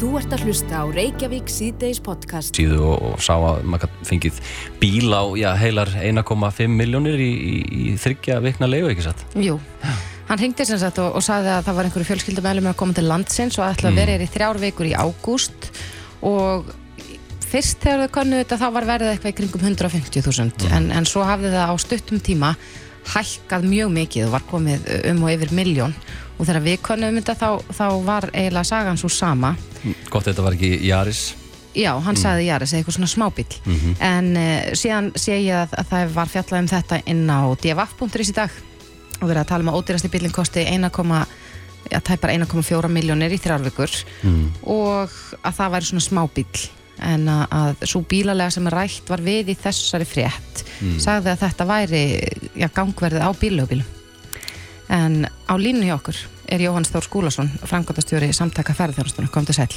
Þú ert að hlusta á Reykjavík síðdeis podcast. síðu og, og sá að maður fengið bíl á já, heilar 1,5 miljónir í, í, í þryggja vikna leiðu, ekki satt? Jú, hann hringdi sem sagt og, og sagði að það var einhverju fjölskyldumælum að koma til landsins og ætla að vera hér í þrjár vikur í ágúst. Og fyrst þegar þau konnu þetta þá var verðið eitthvað í kringum 150.000 en, en svo hafði það á stuttum tíma hækkað mjög mikið og var komið um og yfir miljón og þegar við konnum þetta þá, þá var eiginlega sagan svo sama. Gott þetta var ekki Jaris. Já, hann sagði Jaris, eitthvað svona smábíl en uh, síðan sé ég að, að það var fjallað um þetta inn á dfaf.is í dag. Og verið að tala um að ódýrasti bílinn kosti 1, ja, tæpar 1,4 miljónir í þrjárvíkur og að það væri svona smábíl en að, að svo bílalega sem er rætt var við í þessari frétt. Sagði að þetta væri ja, gangverðið á bílöfbílum en á línu hjá okkur er Jóhann Þór Skúlason framkvæmtastjóri samtaka ferðarþjónustunum, kom til sæl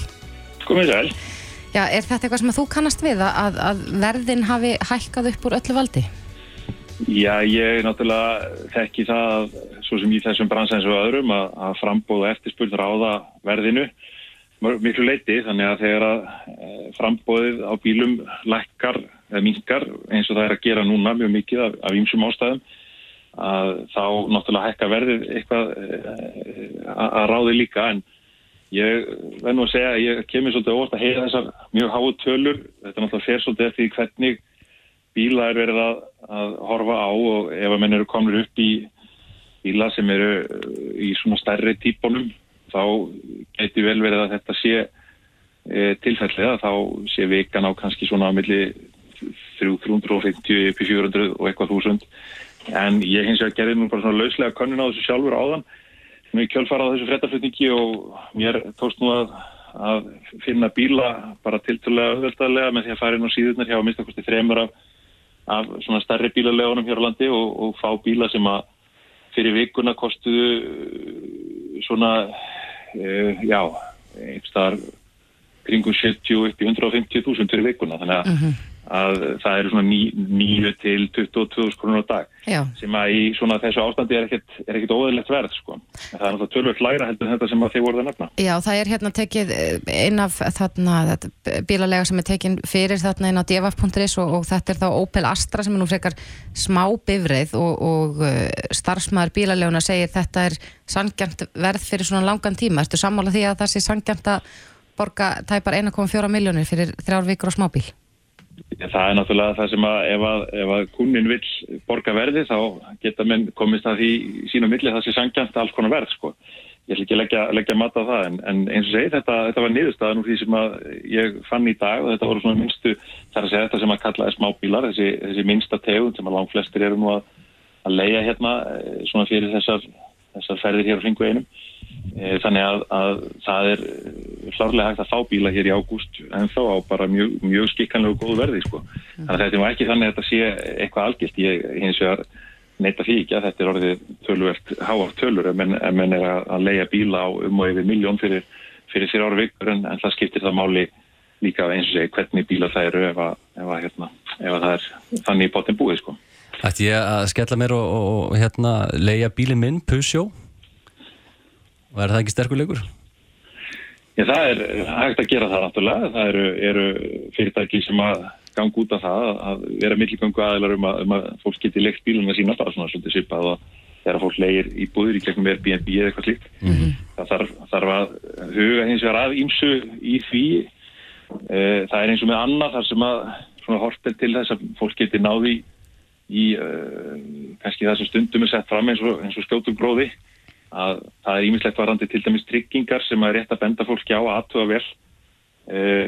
Komið sæl. Já, er þetta eitthvað sem þú kannast við að, að verðin hafi hækkað upp úr öllu valdi? Já, ég náttúrulega þekki það svo sem í þessum bransa eins og öðrum að, að frambóð og eftirspurn ráða verðinu miklu leiti þannig að þegar að e, frambóðið á bílum lækkar eða minkar eins og það er að gera núna mjög mikið af, af ýmsum ástæðum að þá náttúrulega hækka verðið eitthvað e, að, ráði líka. En ég verð nú að segja að ég kemur svolítið óvart að heyra þessar mjög háu tölur. Þetta náttúrulega fer svolítið eftir hvernig bíla er verið að, að horfa á og ef að menn eru komnir upp í bíla sem eru uh, í svona stærri típunum þá geti vel verið að þetta sé e, tilfellið að þá sé vikan á kannski svona á milli 350 upp í 400 og eitthvað þúsund en ég hins vegar gerði nú bara svona lauslega könnun á þessu sjálfur áðan sem ég kjölfara á þessu fréttaflutningi og mér tókst nú að, að finna bíla bara tiltölulega auðveldalega með því að fara inn á síðurnar hjá að mista kosti þremur af, af svona stærri bílalegunum hér á landi og, og fá bíla sem að fyrir vikuna kostuðu uh, svona uh, já, einhverstaðar kringum 70 upp í 150.000 fyrir vikuna. Þannig að, að það eru svona 9 til 22.000 krónur á dag Já, sem að í svona þessu ástandi er ekkert, er ekkert óðurlegt verð sko. En það er náttúrulega tölvöld lægra heldur þetta sem að þið voruð að nefna. já, það er hérna tekið eh, inn af þarna bílalega sem er tekin fyrir þarna inn á dfaf.is og, og þetta er þá Opel Astra sem er nú frekar smá bifreið og, og uh, starfsmæður bílaleguna segir þetta er sangjant verð fyrir svona langan tíma. Ertu sammála því að það sé sangjant að borga tæpar 1,4 miljónir fyrir þrjár vikur á smábíl? Það er náttúrulega það sem að ef að, að kunnin vill borga verði þá geta menn komist að því í sínu milli það sé sangjant alls konar verð sko. Ég ætla ekki að leggja, leggja mat á það en, en eins og segi þetta, þetta var niðurstaðan úr því sem að ég fann í dag og þetta voru svona minnstu, það er að segja þetta sem að kalla er smábílar, þessi, þessi minnsta tegund sem að langt flestir eru nú að, að leia hérna eh, svona fyrir þessar, þessar ferðir hér á hringu einum. Eh, Þannig að, að það er eh, klárlega hægt að fá bíla hér í ágúst en þá á bara mjög, mjög skikkanlega og góð verði sko. Þannig að þetta er nú ekki þannig að þetta sé eitthvað algilt. Ég hins vegar neita því ekki að þetta er orðið töluvert háar tölur ef menn, menn er að, að leia bíla á um og yfir miljón fyrir, fyrir þér ára vikur en, en það skiptir það máli líka eins og segi hvernig bíla það eru ef, að, ef, að, hérna, ef að það er þannig í potin búið sko. Ætti ég að skella mér og, og, og hérna leia bílinn minn, Pusjó? Og er það ekki sterkuleikur? Já, það er hægt að gera það náttúrulega. Það eru, eru fyrirtæki sem að ganga út af það að vera milligöngu aðeinar um, að- um að fólk geti leikt bíluna sína bara svona svolítið svipað og þegar fólk leir í búður í gegnum Airbnb eða eitthvað slíkt. Það þarf, þarf að huga hins vegar að ímsu í því. Eh, Það er eins og með annað þar sem að svona horfið til þess að fólk geti náði í uh, kannski það sem stundum er sett fram eins og, eins og skjótum gróði að það er ímislegt varandi til dæmis tryggingar sem að rétt að benda fólki á að aðtuga vel. Uh,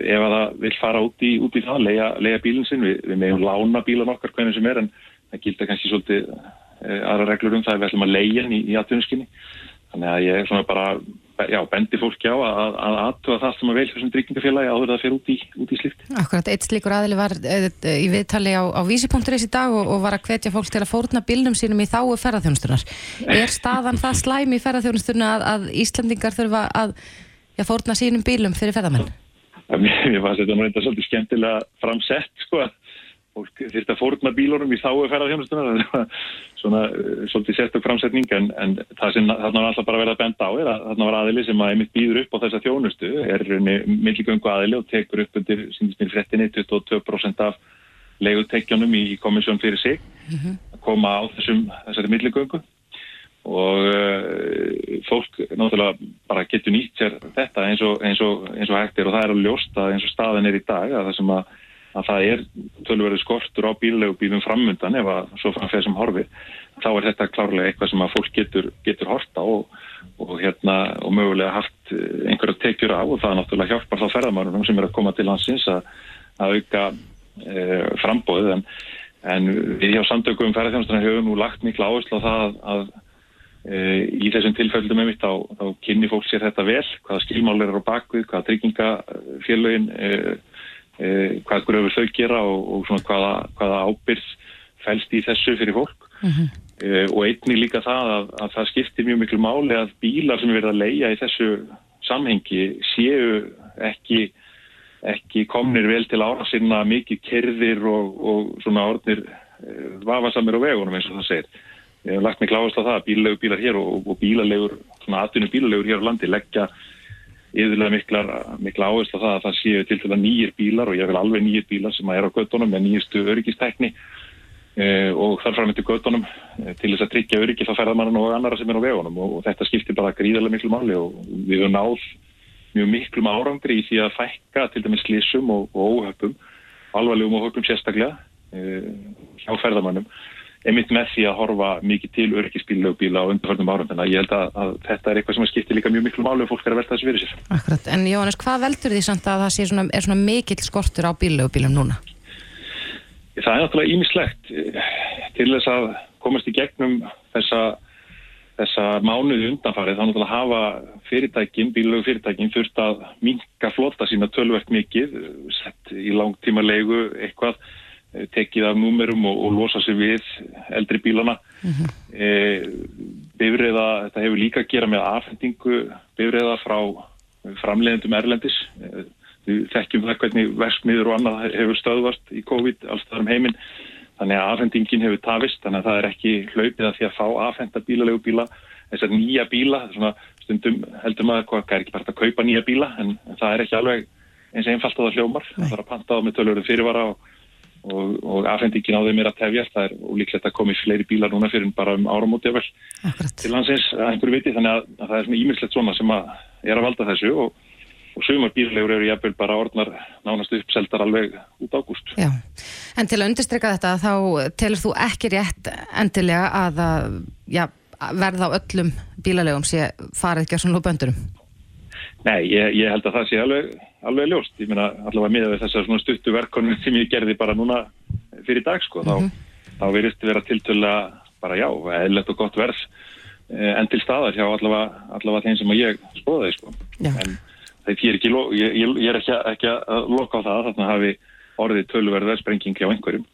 ef að það vil fara út í, út í það, leia bílinn sinn við, við meðum lána bílan okkar hvernig sem er en það gilda kannski svolítið uh, aðra reglur um það að við ætlum að hann í, í atvinnuskinni þannig að ég er svona bara já, bendi fólki á að, að aðtuga það sem að vel þessum tryggingafélagi áður það fer út í, út í slíkt Akkurat, eitt slíkur aðili var uh, í viðtali á, á vísi.is í dag og, og var að hvetja fólk til að fórna bílnum sínum í þáu ferðarþjónustunar. Er staðan það slæm í ferðarþjónustuna að, að Íslandingar þurfa að já, fórna sínum bílum fyrir ferðarmenn? að mér fannst þetta nú reynda svolítið skemmtilega framsett sko fólk þurfti að fórna bílunum í þáu ferðarþjónustunar svona uh, svolítið sérstök framsetning en, en það sem þarna var alltaf bara verið að benda á er að þarna var aðili sem að einmitt býður upp á þessa þjónustu er milligöngu aðili og tekur upp undir síndistin frettinni 22% af legutekjunum í komissjón fyrir sig -hmm. að koma á þessum þessari milligöngu og uh, fólk náttúrulega bara getur nýtt sér þetta eins og, eins og, eins og hægt er og það er að eins og staðan er í dag að það sem að að það er tölverið skortur á bílegu bílum framundan ef að svo framfæð sem horfi þá er þetta klárlega eitthvað sem að fólk getur, getur horta og, og, hérna, og mögulega haft eh, einhverja tekjur af og það náttúrulega hjálpar þá ferðamárunum sem er að koma til hansins að, að auka e, frambóðið en, en við hjá samtökum ferðarþjónustunum hefur nú lagt miklu áherslu á það að, að e, í þessum tilfellum með mitt þá, þá kynni fólk sér þetta vel, hvaða skilmál er á bakvið, hvaða tryggingafélögin eh, hvað gröfur þau gera og, og svona hvaða, hvaða ábyrð fælst í þessu fyrir fólk mm -hmm. eh, og einni líka það að, að það skiptir mjög miklu máli að bílar sem verða að leia í þessu samhengi séu ekki, ekki komnir vel til ára sinna mikið kerðir og, og svona orðnir eh, vafasamir á vegunum eins og það segir. Ég hef lagt mig kláðast á það að bílalegur bílar hér og, og bílalegur, svona aðtunum bílalegur hér á landi leggja yfirlega miklar, mikla áherslu að það að það séu til að nýjir bílar og ég vil alveg nýjir bílar sem er á göttunum með nýjistu öryggistækni e, og þar fram eftir göttunum e, til þess að tryggja öryggi þá ferðamann og annara sem er á vegunum. Og, og þetta skiptir bara gríðarlega miklu máli og við höfum náð mjög miklum árangri í því að fækka til dæmis slísum og, og óhöpum, alvarlegum óhöpum sérstaklega e, hjá ferðamannum einmitt með því að horfa mikið til öryggisbíla og undarförnum árum þannig að ég held að, að þetta er eitthvað sem skiptir líka mjög miklu málu og fólk er að velta þessu fyrir sér. Akkurat, en Jóhannes, hvað veldur því samt að það svona, er svona mikill skortur á bílaugubílum núna? Það er náttúrulega ímislegt eh, til þess að komast í gegnum þessa, þessa mánuði undanfarið þá náttúrulega hafa fyrirtækin, bílaugufyrirtækin þurft að minka flota sína tölvert mikið, sett í langtíma leigu eitthvað tekið af númerum og, og losa sig við eldri bílana. Mm -hmm. e, bifriða, þetta hefur líka að gera með afhendingu bifriða frá framleiðendum Erlendis. E, við þekkjum það hvernig verksmiður og annað hefur stöðvast í COVID alls þar um heiminn, þannig að afhendingin hefur tafist, þannig að það er ekki hlaupið að því að fá afhenda bílalegu bíla. Þessar nýja bíla, svona stundum heldur maður hvað er ekki bara að kaupa nýja bíla? En, en það er ekki alveg eins einfalt að það hljómar, það þarf að panta á með tölur fyrirvara og og, og afhendingin á þeim er að tefjast. Það er líklegt að komi fleiri bílar núna fyrir bara um áramóti vel til hansins að einhverju viti. Þannig að, að það er svona ímyndslegt svona sem að er að valda þessu og, og sumar bílalegur eru jafnvel bara orðnar nánast uppseldar alveg út ágúst. Já, en til að undirstryka þetta þá telur þú ekki rétt endilega að já, verða á öllum bílalegum sé farið ekki á svona böndurum Nei, ég, ég held að það sé alveg, alveg ljóst. Ég meina allavega miða við þessar stuttu verkonum sem ég gerði bara núna fyrir dag sko. Mm -hmm. Þá, þá verist vera tiltöla bara já, eðlert og gott verð eh, en til staðar hjá allavega, allavega þeim sem ég skoðaði sko. Já. En það er ekki, ég, ég er ekki, ekki að loka á það þannig að hafi orðið tölverða sprenging hjá einhverjum.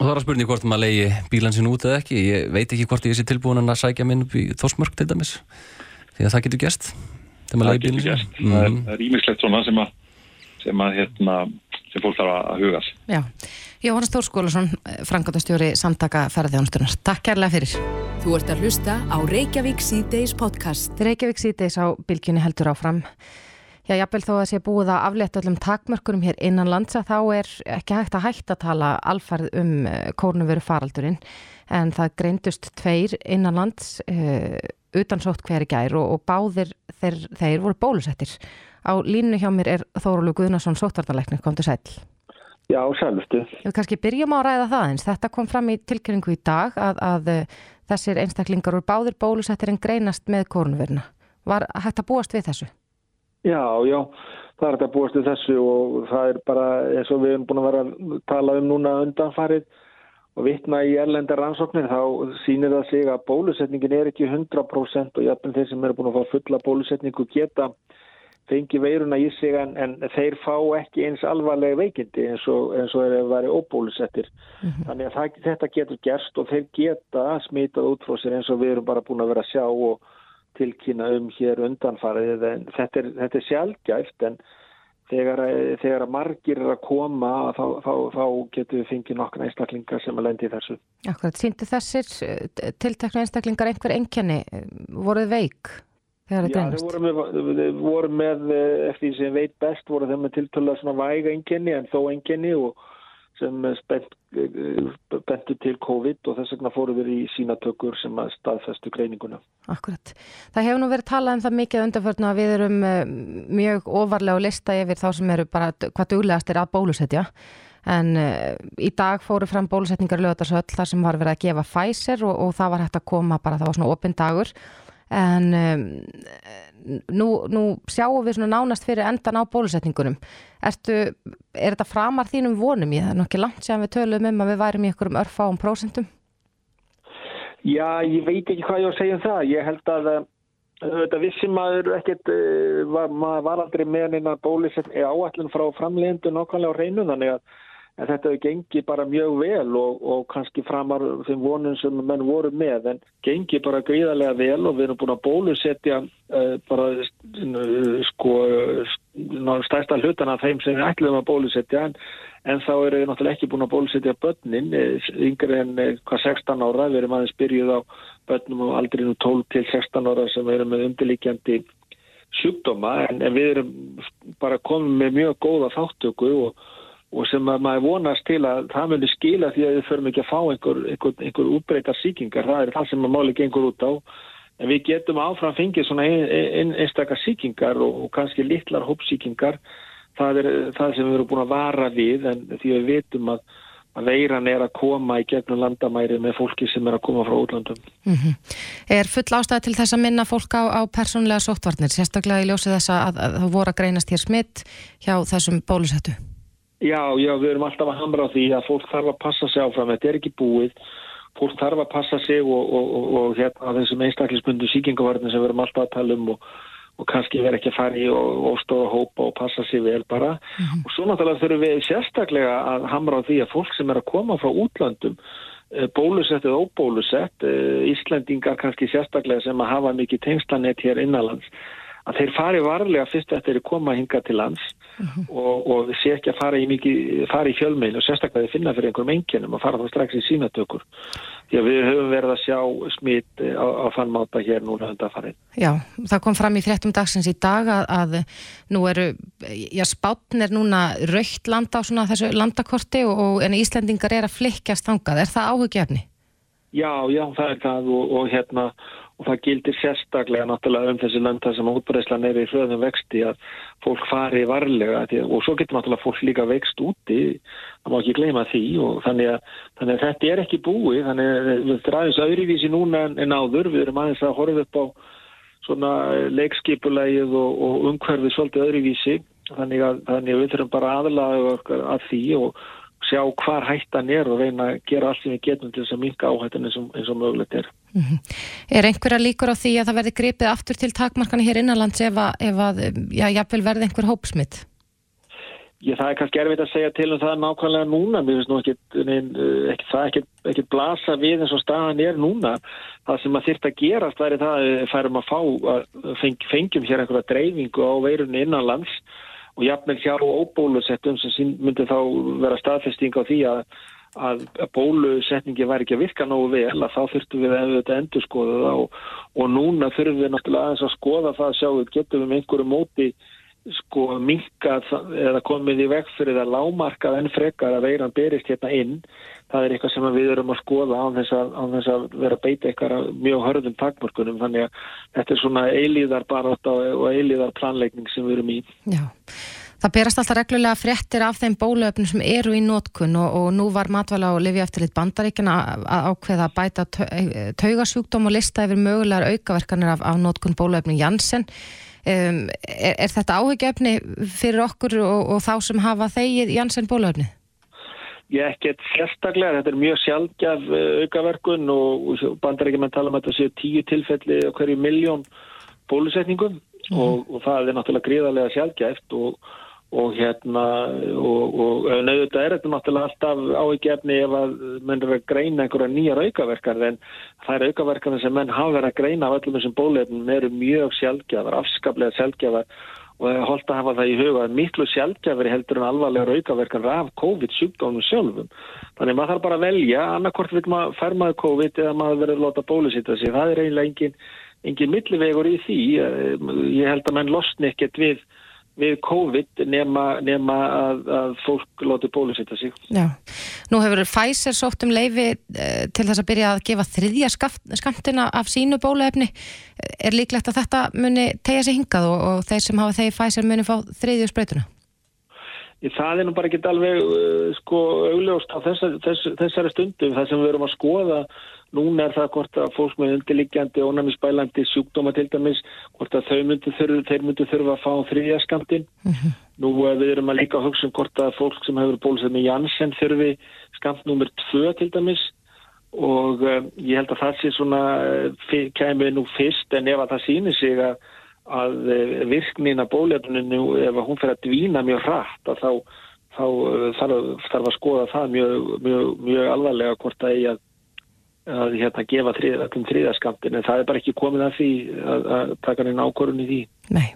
Og það er að spurning hvort maður leiði bílan sín út eða ekki. Ég veit ekki hvort ég sé tilbúin að sækja minn upp í þósmörk til dæmis. Því að það getur gæst það getur gert mm. það er ímislegt svona sem að sem að hérna sem fólk þarf að huga Já, Jóhannes Þórskólusson frangatastjóri samtaka ferðjónstunar Takk kærlega fyrir. Þú ert að hlusta á Reykjavík C-Days podcast. Reykjavík C-Days á bylginni heldur áfram. Já, jábel þó að sé búið að aflétta öllum takmörkurum hér innan landsa þá er ekki hægt að hægt að tala alfarð um eh, kórnveru faraldurinn en það greindust tveir innan lands uh, utansótt hver í gær og, og báðir þeir, þeir voru bólusettir. Á línu hjá mér er Þórólu Guðnarsson sótvartalæknir, kom til sæl. Já, sælstu. Við kannski byrjum á að ræða það eins. Þetta kom fram í tilkynningu í dag að, að þessir einstaklingar voru báðir bólusettir en greinast með kórnverna. Var hægt að búast við þessu? Já, já, það er hægt að búast við þessu og það er bara eins og við erum búin að vera að tala um núna undanfarið og vittna í erlendar rannsóknir þá sýnir það sig að bólusetningin er ekki 100% og jafnveg þeir sem eru búin að fá fulla bólusetningu geta fengi veiruna í sig en, en þeir fá ekki eins alvarlega veikindi eins og, eins og þeir væri óbólusettir. Mm -hmm. Þannig að það, þetta getur gerst og þeir geta smitað út frá sér eins og við erum bara búin að vera að sjá og tilkynna um hér undanfarið. Þetta er, þetta er sjálfgæft en þegar, þegar að margir er að koma þá, þá, þá getur við fengið nokkna einstaklingar sem að lendi í þessu. Akkurat, síndu þessir eh, tiltekna einstaklingar einhver enkenni, voruð veik þegar þetta einast? Já, við vorum með, eftir því sem veit best, voru þeim með tiltöla svona væga enkenni en þó enkenni og sem bentu til COVID og þess vegna fóru við í sínatökur sem að staðfestu greininguna. Akkurat. Það hefur nú verið talað um það mikið undanförnu að við erum uh, mjög ofarlega að lista yfir þá sem eru bara hvað duglegast er að bólusetja en uh, í dag fóru fram bólusetningar lögatarsöll þar sem var verið að gefa Pfizer og, og það var hægt að koma bara það var svona opinn dagur en um, nú, nú sjáum við svona nánast fyrir endan á bólusetningunum. Ertu, er þetta framar þínum vonum? Ég það er nokkið langt sem við töluðum um að við værum í einhverjum örfáum prósentum. Já, ég veit ekki hvað ég var að segja um það. Ég held að þetta vissi maður ekkert, var, maður var aldrei með neina bólusetning áallin frá framlegendu nákvæmlega á reynu þannig að en þetta hefur gengið bara mjög vel og, og kannski framar þeim vonum sem menn voru með en gengið bara gríðarlega vel og við erum búin að bólusetja uh, bara uh, sko stærsta hlutan af þeim sem við ætlum að bólusetja. En, en þá eru við náttúrulega ekki búin að bólusetja börnin yngre en hvað 16 ára, við erum aðeins byrjuð á börnum og aldrei nú 12 til 16 ára sem erum með undirlíkjandi sjúkdóma. En, en við erum bara komið með mjög góða þáttöku og og sem að maður vonast til að það muni skila því að við förum ekki að fá einhver, einhver, einhver útbreytar síkingar, það er það sem að máli gengur út á, en við getum áfram fengið svona ein, ein, einstakar síkingar og, og kannski litlar hópsíkingar, það er það sem við erum búin að vara við en því við vitum að, að veiran er að koma í gegnum landamæri með fólki sem er að koma frá útlandum. Mm -hmm. Er full ástæði til þess að minna fólk á, á persónlega sóttvarnir, sérstaklega í ljósið þess að það voru að greinast hér smitt hjá þessum bólusettu? Já, já, við erum alltaf að hamra á því að fólk þarf að passa sig áfram, þetta er ekki búið, fólk þarf að passa sig og, og, og, og hérna þessum einstaklisbundu síkingavarnir sem við erum alltaf að tala um og kannski verð ekki að fara í og stóða hópa og passa sig vel bara. Mm -hmm. Og svo náttúrulega þurfum við sérstaklega að hamra á því að fólk sem er að koma frá útlandum, eh, bólusett eða óbólusett, eh, Íslandingar kannski sérstaklega sem að hafa mikið tengslanett hér innanlands, að þeir fari varlega fyrst eftir að koma hinga til lands uh -huh. og, og sé ekki að fara í, í fjölmein og sérstaklega þeir finna fyrir einhverjum enginum að fara þá strax í sínatökur því að við höfum verið að sjá smitt á, á fannmáta hér núna undan farin. Já, það kom fram í þrettum dagsins í dag að, að nú eru, já spátn er núna raukt landa á svona þessu landakorti og, og en Íslendingar er að flikkjast þangað, er það áhugjefni? Já, já, það er það og, og hérna og það gildir sérstaklega náttúrulega um þessi landa sem útbreyslan er í hröðum vexti að fólk fari varlega og svo getur náttúrulega fólk líka vext úti það má ekki gleyma því og þannig að, þannig að þetta er ekki búi þannig að við erum aðeins öðruvísi núna en áður, við erum aðeins að horfa upp á svona leikskipulegið og, og umhverfið svolítið öðruvísi þannig að, þannig að við þurfum bara aðlaga að því og sjá hvar hættan er og reyna að gera allt sem við getum til þess að minka áhættan eins og, og mögulegt er. Mm -hmm. Er einhverja líkur á því að það verði gripið aftur til takmarkana hér innanlands ef að, ef að já, jáfnvel verði einhver hópsmitt? Já, það er kannski erfitt að segja til um það nákvæmlega núna, mér finnst nú ekki, nein, ekki það ekki, ekki blasa við eins og staðan er núna. Það sem að þyrta að gerast það er það að færum að fá, að feng, fengjum hér einhverja dreifingu á veirunni innanlands og jafnvel hjá óbólusettum sem myndi þá vera staðfesting á því að, að bólusetningi væri ekki að virka nógu vel að þá þurftum við að þetta endur skoða það og, og núna þurfum við náttúrulega aðeins að skoða það að sjá við getum við með einhverju móti sko minkað eða komið í veg fyrir það lámarkað en frekar að veiran berist hérna inn. Það er eitthvað sem við erum að skoða á þess að, á þess að vera að beita eitthvað mjög hörðum takmörkunum. Þannig að þetta er svona eilíðar barátt og eilíðar planleikning sem við erum í. Já, það berast alltaf reglulega fréttir af þeim bólöfnum sem eru í nótkun og, og nú var matvæla og lifi eftir litt bandaríkina að ákveða að bæta taugasjúkdóm og lista yfir mögulegar aukaverkanir af, af nótkun bólöfnum Janssen Um, er, er þetta áhugjefni fyrir okkur og, og þá sem hafa þegið Janssen bólöfni? Ég ekkert sérstaklega, þetta er mjög sjálfgjaf uh, aukaverkun og, og bandar ekki með að tala um að þetta séu tíu tilfelli og hverju miljón bólusetningum mm. og, og það er náttúrulega gríðarlega sjálfgjæft og og hérna og, og auðvitað er þetta náttúrulega alltaf áíkjefni ef að menn er að greina einhverja nýjar aukaverkar en það er aukaverkar sem menn hafa verið að greina af öllum þessum bólefnum eru mjög sjálfgjafar, afskaplega sjálfgjafar og það er holdt að hafa það í huga miklu sjálfgjafri heldur en alvarlega aukaverkan af COVID-sjúkdómum sjálfum. Þannig maður þarf bara að velja, annarkort vil maður fær maður COVID eða maður verður að láta bólusýta sig. Það er eiginlega engin, engin millivegur í því. Ég held að menn losni ekkert við við COVID nema, nema að, að fólk loti bólusetta sig. Já, nú hefur Pfizer sótt um leifi eh, til þess að byrja að gefa þriðja skamtina af sínu bóluefni. Er líklegt að þetta muni tegja sig hingað og, og þeir sem hafa þeir Pfizer muni fá þriðju spröytuna? Það er nú bara ekki alveg uh, sko augljóst á þessar, þess, þessari stundum. Það sem við erum að skoða Núna er það hvort að fólk með undirliggjandi ónæmisbælandi sjúkdóma til dæmis, hvort að þau myndu þurfa, þeir myndu þurfa að fá þriðjaskamtinn. Mm -hmm. Nú uh, við erum að líka hugsa um hvort að fólk sem hefur bólusett með Janssen þurfi skamt nummer 2 til dæmis og uh, ég held að það sé svona, kemur nú fyrst en ef að það sýnir sig að, að virknin að bóluefninu, ef að hún fyrir að dvína mjög hratt, að þá, þá þarf, þarf að skoða það mjög, mjög, mjög alvarlega hvort að eigi að að hérna gefa þriðatum þriðaskamtin en það er bara ekki komið að því að, að taka neina ákorun í því. Nei,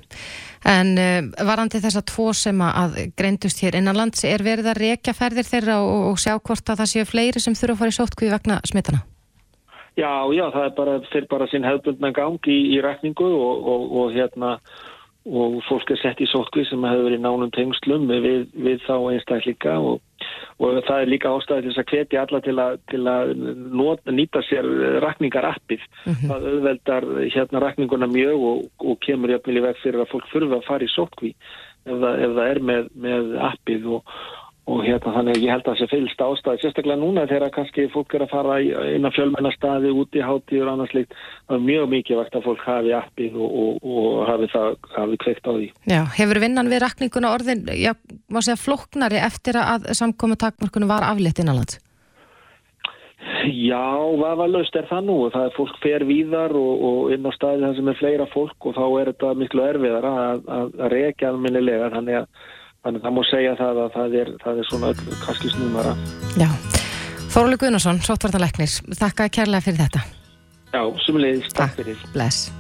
en uh, varandi þess að tvo sem að greindust hér innanlands er verið að rekja ferðir þeirra og, og sjá hvort að það séu fleiri sem þurfa að fara í sótkvíu vegna smittana? Já, já, það er bara, fyrir bara sín hefðbundna gang í, í rekningu og, og, og hérna og fólk er sett í sótkvíu sem hefur verið nánum tengslum við, við þá einstakleika og og það er líka ástæðið þess að hvetja alla til að, til að not, nýta sér rakningarappið. Mm -hmm. Það auðveldar hérna rakninguna mjög og, og kemur jafnvel í veg fyrir að fólk þurfa að fara í sótkví ef ef það er með, með appið og, og hérna þannig að ég held að það sé fylgst ástæði sérstaklega núna þegar kannski fólk er að fara inn á fjölmennastaði út í hátíður og annars líkt, það er mjög mikið vakt að fólk hafi appið og, og, og hafi það hafi kveikt á því. Já, hefur vinnan við rakninguna orðin, já, má segja floknari eftir að samkomi takmörkunum var aflétt innanlands? Já, hvað var löst er það nú það er fólk fer víðar og, og inn á staði það sem er fleira fólk og þá er þetta miklu erfiðar að, að, að þannig að það má segja það að það er, það er svona kannski snúmara. Já. Þorli Gunnarsson, Sotvartanleiknir, þakka kærlega fyrir þetta. Já, sumulegis, takk fyrir. Bless.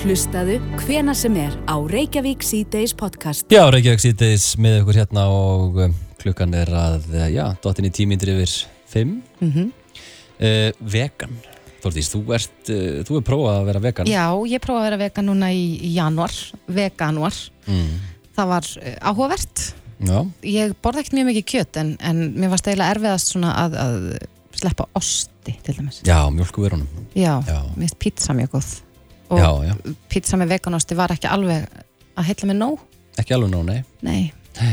Hlustaðu hvena sem er á Reykjavík C-Days podcast. Já, Reykjavík C-Days með okkur hérna og um, klukkan er að, eh, já, dottin í tímindir yfir fimm. Mm -hmm. uh, vegan. Þortís, þú ert, uh, þú er prófað að vera vegan. Já, ég prófað að vera vegan núna í, í januar, veganuar. Mm það var eh, áhugavert Já. ég borða ekkert mjög mikið kjött en, en mér var stæðilega erfiðast að, að sleppa osti til dæmis Já, mjölkuverunum Já, mér finnst pizza mjög góð og já, já. pizza með veganosti var ekki alveg að heitla með nóg Ekki alveg nóg, nei. nei Nei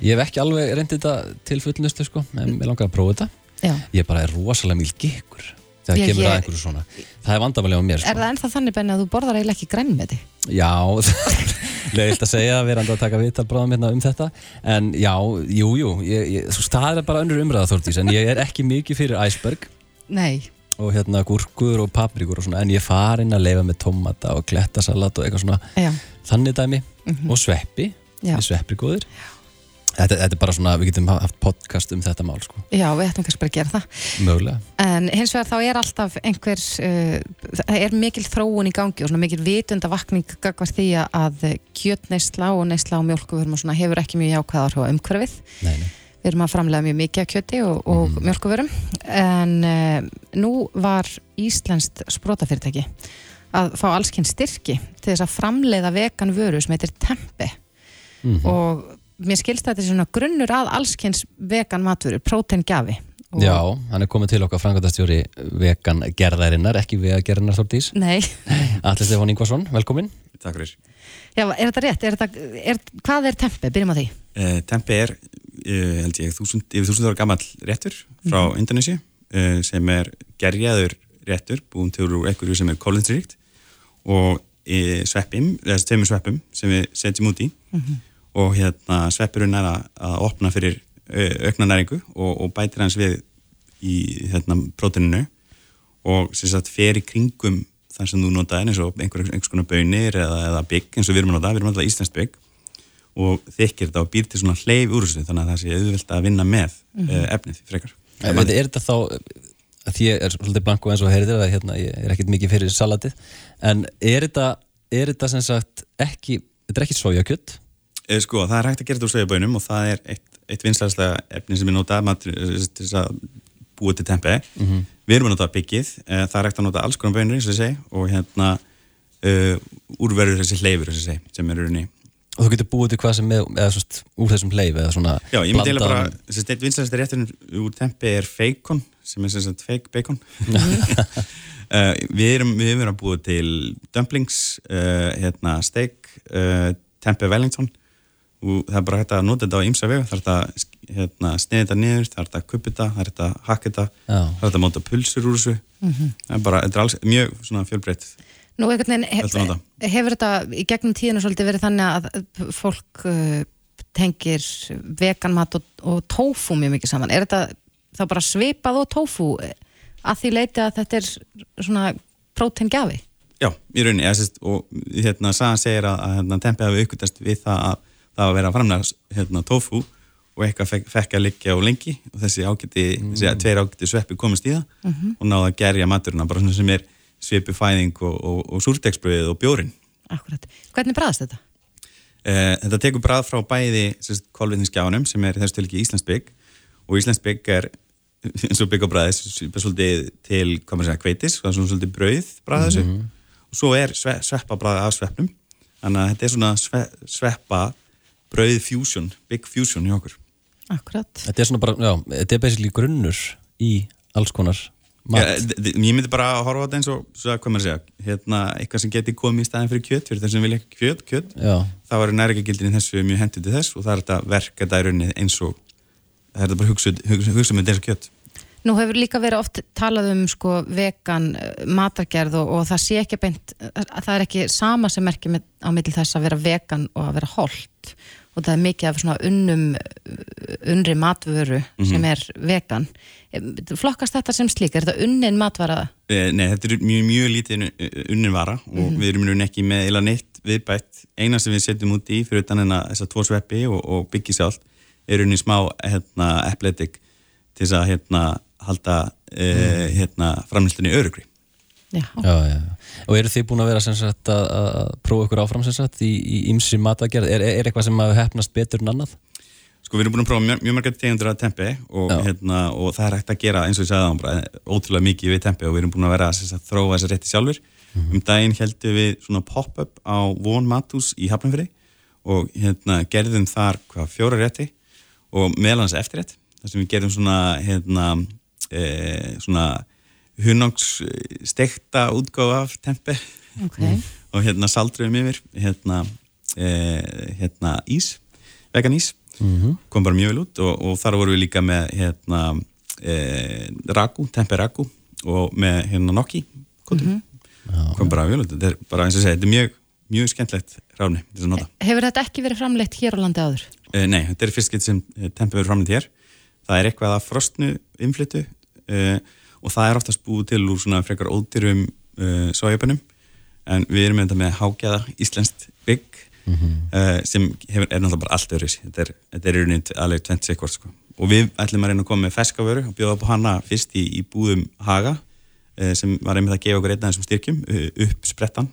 Ég hef ekki alveg reyndið þetta til fullnustu sko, en ég langar að prófa þetta Já. Ég bara er rosalega mjög gikkur þegar Já, kemur ég- að einhverju svona Það er vandamælega á mér sko. Er það ennþá þannig benni að þú borðar eiginlega ekki grænmeti? Já, leiðilt að segja verandi að taka viðtal bráðum hérna um þetta. En já, jú, jú ég, ég, það er bara önnur umræða Þortís en ég er ekki mikið fyrir iceberg. Nei. Og hérna gúrkur og paprikur og svona en ég farin að leifa með tomata og klettasalat og eitthvað svona. Já, þannig dæmi. Og sveppi. Já. við sveppi góðir þetta, þetta er bara svona, við getum haft podcast um þetta mál sko, já við ættum kannski bara að gera það mögulega En hins vegar þá er alltaf einhver, uh, það er mikil þróun í gangi og svona mikil vitundavakning gagvart því að kjötneisla og neisla og mjölkuverum og svona hefur ekki mjög jákvæð áhrif á umhverfið. nei, nei. Við erum að framlega mjög mikið af kjöti og, og mm. mjölkuverum en uh, nú var Íslenskt sprótafyrirtæki að fá allskinn styrki til þess að framleiða vegan vöru sem heitir Tempe Mhm. og mér skilst að þetta er svona grunnur að allskins vegan matvöru, próteingjafi. Og- Já, hann er komið til okkar frangandastjóri vegan gerðarinnar, ekki vegagerðarinnar Þortís Nei, Allir Stefán Ingvarsson, velkomin Takk fyrir. Já, er þetta rétt? Er þetta, er, hvað er tempi? Byrjum á því. Uh, tempe er, uh, held ég, þúsund, yfir þúsund ára gammal réttur frá mm. Indonési uh, sem er gerjaður réttur búin til úr einhverju sem er kólinstríkt og sveppim, eða tveimur sveppum sem við setjum út í og hérna sveppurinn er að, að opna fyrir uh, aukna næringu og, og bætir hans við í hérna próteninu og sem sagt fer í kringum þar sem þú notaði eins og einhver, einhvers konar bönir eða, eða bygg eins og við erum að nota, við erum nota íslenskt bygg og þykir þetta og býr til svona hleyf úr þessu þannig að það sé auðvelt að vinna með mm -hmm. efnið frekar. En veit, er þetta þá að því ég er svolítið blanko eins og heyrðir að hérna, ég er ekkert mikið fyrir salatið en er þetta, er þetta sem sagt ekki þetta er ekki sojakjöld Eh, Sko, það er hægt að gera þetta úr sojabönum og það er eitt, eitt vinstæðslega efni sem er notað matur- eh, til að búa til tempe. Við erum að nota byggið, eh, það er hægt að nota alls konar bönur, eins og segi, og hérna uh, úrverður þessi hleyfur, segi, sem er rauninni. og þú getur búið til hvað sem svona úr þessum leif eða svona Já, ég myndi eiginlega bara, þessi eitt vinstæðslega rétturinn úr tempe er feikon, sem er sagt fake bacon. uh, við erum, við erum að búa til dumplings, uh, hérna steak, tempe Wellington og það er bara hægt að nota þetta á ymsa vegu, það er hægt að hérna, sniða þetta niður, það er hægt að kuppa þetta, það er hægt að hakka þetta, það er hægt að móta pulsur úr þessu, það er bara, þetta er alls mjög svona fjölbreytt. Nú, einhvern veginn, hef, hefur þetta í gegnum tíðinu svolítið verið þannig að fólk uh, tengir veganmat og, og tofu mjög mikið saman. Er þetta þá bara svipað og tofu að því leiti að þetta er svona próteingjafi? Já, í rauninni, eða, sérst, og hérna, sagan segir að, að hérna, það að það var að vera að framlega hérna, tofu og eitthvað fekk, fekk að liggja á lengi og þessi ágæti, þessi að tveir ágæti sveppi komist í það og náða að gerja maturina bara svona sem er svipu fæðing og, og, og súrteksbröðið og bjórin. Akkurat. Hvernig bræðast þetta? Eh, þetta tekur brað frá bæði kolvetningsgjáðunum sem er þessu til ekki Íslands bygg og Íslands bygg er eins og bygg á bræði svolítið til, hvað maður segja, kveitis svolítið brauð bræð þessu og svo er sve, sveppa bræði af sveppnum þannig að þetta er svona sve, sveppa brauð fusion, big fusion í okkur. Akkurat. Þetta er svona bara, já, þetta er basically grunnur í alls konar mat. ég myndi bara að horfa á þetta eins og svo, hvað maður segja, hérna, eitthvað sem geti komið í staðin fyrir kjöt, fyrir þess sem vilja ekki kjöt, kjöt. Já, það var næringagildin í þessu mjög hendið til þess og það er þetta verka rauninni eins og það er þetta bara hugsað hugsa, hugsa með þessu kjött Nú hefur líka verið oft talað um sko vegan eh, matargerð og, og það sé ekki beint, að það er ekki sama sem merkir með, á milli þess að vera vegan og að vera holt og það er mikið af svona unnum unri matvöru sem er vegan. Eh, Flokkast þetta sem slík? Er þetta unnin matvara? Eh, Nei, þetta er mjög, mjög lítið unnin vara og við erum rauninni ekki með eila neitt viðbætt. Eina sem við setjum út í fyrir utan hérna þessar tvo sveppi og, og byggi sjálf er rauninni smá hérna, epletik til þess að hérna, halda eh, hérna, framlýstunni örugri. Já. já, já. Og eru þið búin að vera sem sagt að, að prófa ykkur áfram sem sagt í, í ymsi matagerð? Er, er eitthvað sem að hefnast betur en annað? Sko við erum búin að prófa mjög, mjög margar tegundur af tempi og, hérna, og það er hægt að gera eins og ég sagði það bara ótrúlega mikið við tempi og við erum búin að vera að þróa þessa rétti sjálfur. Um daginn heldum við svona pop-up á Von Matús í Hafnarfyrði og hérna, gerðum þar hvað fjóra rétti og meðal hans eftirrétt þar sem við gerðum svona, hérna, e, svona hunangs stekta útgáfa af tempi Ok. og hérna saldröfum yfir hérna, e, hérna ís, vegan ís. Kom bara mjög vel út og, og þar vorum við líka með hérna e, ragu, tempe ragu og með hérna nokki mm kom bara mjög vel út, þetta er bara eins og segja, þetta er mjög, mjög skemmtlegt ráfni til þess að nota. Hefur þetta ekki verið framleitt hér á landi áður? E, nei, þetta er fyrst getur sem eh, tempe verður framleitt hér. Það er eitthvað að frostnu innflyttu e, og það er oftast búið til úr svona frekar ódýrum e, sojabönnum en við erum með þetta með hágæða íslenskt bygg uh, sem hefur, er náttúrulega bara allt öðru þetta er, í rauninni alveg 20 sekvort sko. og við ætlum að reyna að koma með ferskavöru og bjóða upp á hana fyrst í, í búðum Haga uh, sem var einmitt að gefa okkur einn af þessum styrkjum uh, upp sprettan.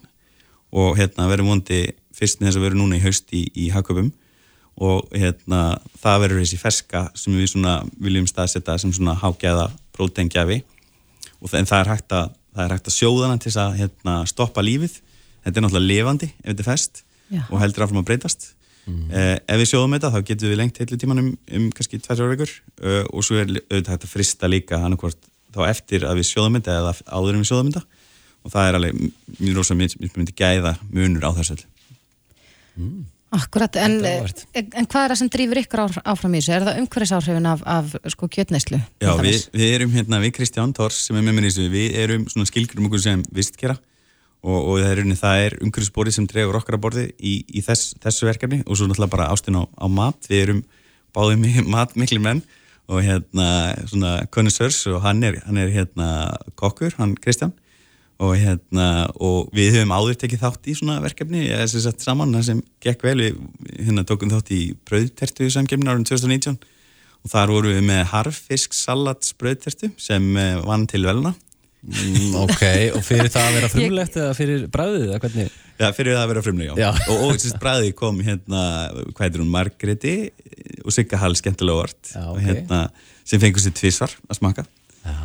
Og hérna verðum vondi fyrst með þess að vera núna í haust í, í Hagköpum og hérna það verður þessi ferska sem við svona viljum staðsetja sem svona hágæða próteingjafi og það, en það er hægt að það er hægt að sjóða hana til þess að hérna, stoppa lífið. Þetta er náttúrulega lifandi ef þetta er fest Já. og heldur áfram að breytast. Eh, ef við sjóðum þetta þá getum við lengt heilu tíman um, um kannski tvær vikur. Uh, og svo er auðvitað hægt að frista líka annarkvort þá eftir að við sjóðum þetta eða áður en við sjóðum þetta. Og það er alveg mjög rosa myndi gæða munur á þessu öll Akkurat, en, en, hvað er það sem drýfur ykkur áfram í þessu? Er það umhverfisáhrifin af, af sko kjötneyslu? Já, við, við erum hérna, við Kristján Tors sem er með mér í þessu, við erum svona skilgrum okkur sem vistkera og, og það er, er umhverfisborið sem dregur okkar að borði í, í þess, þessu verkefni og svo náttúrulega bara ástin á, á mat, við erum báðið mi- matmikli menn og hérna svona connoisseurs og hann er, hann er hérna kokkur, hann Kristján og hérna og við höfum áður tekið þátt í svona verkefni ég er sem sagt saman, það sem gekk vel við hérna tókum þátt í brauðtertu samkefni árum 2019 og þar vorum við með harfisk salats brauðtertu sem eh, vann til velna Mm, ok, og fyrir það að vera frumlegt eða fyrir bræðið eða hvernig? Já, fyrir það að vera frumleg, já. Já. Og, og sérst bræði kom hérna, hvað heitir hún, Margreti og Sigga Hall skemmtilega vart Já, og ok. hérna, sem fengur sér tvísvar að smaka. Já.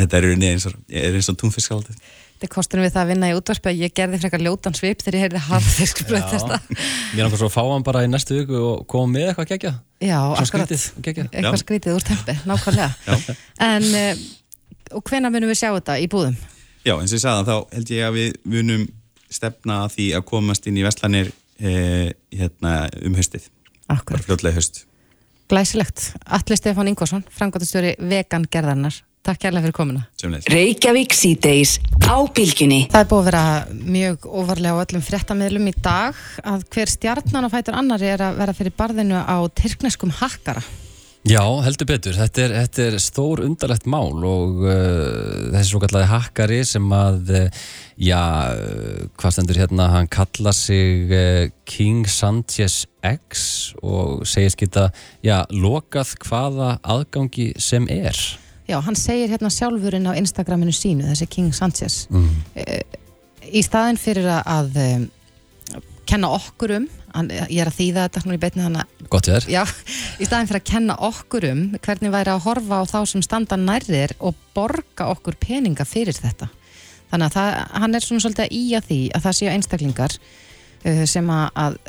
Þetta er eins og, er eins og túnfiskaldið. Þetta er kostunum við það að vinna í útvarpi að ég gerði frekar ljótan svip þegar ég heyrði harðfisk bröðtesta. Mér langar svo að fá hann bara í næstu viku og koma með eitthvað gegja. Já, Svo akkurat. skrítið gegja. Eitthvað Já. skrítið úr tempi, nákvæmlega. En, uh, og hvenær munum við sjá þetta í búðum? Já, eins og ég sagði þá held ég að við munum stefna að því að komast inn í Vestlanir eh, hérna, um haustið, bara Akkurat. fljótlega haust. Glæsilegt. Atli Stefán Ingvarsson, framgátastjóri vegan gerðarnar. Takk kærlega fyrir komuna. Reykjavík síðdeis á bylgjunni. Það er búið að vera mjög ofarlega á öllum fréttamiðlum í dag að hver stjarnan og fætur annari er að vera fyrir barðinu á tyrkneskum hakkara. Já, heldur betur. Þetta er, þetta er stór undarlegt mál og uh, þessi svo kallaði hakkari sem að, uh, já, uh, hvað stendur hérna, hann kalla sig uh, King Sanchez X og segist geta, já, lokað hvaða aðgangi sem er. Já, hann segir hérna sjálfurinn á Instagraminu sínu, þessi King Sanchez. Mm. Í staðin fyrir að, að um, kenna okkur um, hann, ég er að þýða þetta svona í beinni þannig að Gott ég er. Já, í staðin fyrir að kenna okkur um hvernig væri að horfa á þá sem standa nærðir og borga okkur peninga fyrir þetta. Þannig að það, hann er svona svolítið að íja því að það séu einstaklingar uh, sem að, að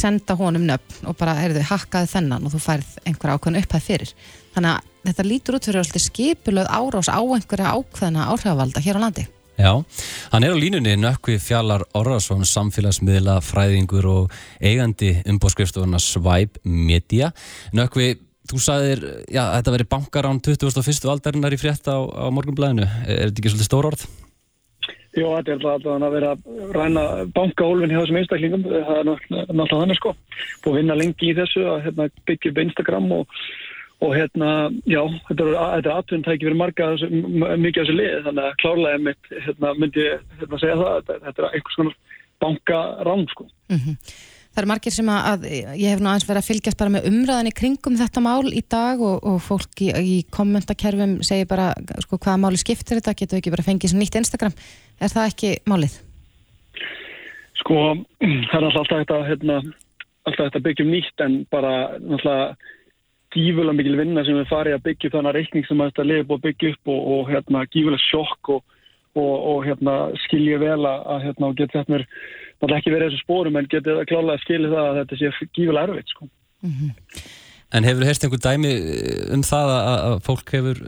senda honum nöfn og bara, heyrðu, hakkaði þennan og þú færð einhverja ákveðin upphæð fyrir. Þannig að þetta lítur út fyrir svolítið skipulöð árás á einhverja ákveðina áhrifavalda hér á landi. Já, hann er á línunni Nökkvi Fjallar Orrason, samfélagsmiðla, fræðingur og eigandi umbóðskrifstofuna Swipe Media. Nökkvi, þú sagðir, já, þetta veri bankarán 21. aldarinnar í frétta á, á morgunblæðinu. Er þetta ekki svolítið stór orð? Jó, þetta er alltaf að vera að ræna bankahólfin hjá þessum einstaklingum, það er náttúrulega þannig sko. Búið að vinna lengi í þessu að hérna, byggja upp Instagram og, og hérna, já, þetta er, atvinnutæki fyrir marga mikið af þessu lið, þannig að klárlega mitt, hérna, myndi hérna, segja það, þetta, þetta er einhvers konar bankarán sko. Það eru margir sem að, að ég hef nú aðeins verið að fylgjast bara með umræðinni kringum þetta mál í dag og, og fólk í, í kommentakerfum segir bara sko, hvaða máli skiptir þetta, getur við ekki bara fengið sem nýtt Instagram. Er það ekki málið? Sko, það er alltaf þetta, hérna, alltaf þetta byggjum nýtt en bara náttúrulega gífulega mikil vinna sem við farið að byggja þannig reikning sem að þetta liði búið að byggja upp og, og hérna gífulega sjokk og, og, og hérna skilja vel að, að hérna og geta þetta mér náttúrulega ekki verið þessu spórum en geta klálega skilja það að þetta sé gífulega erfitt sko. En hefur heyrst einhver dæmi um það að, að fólk hefur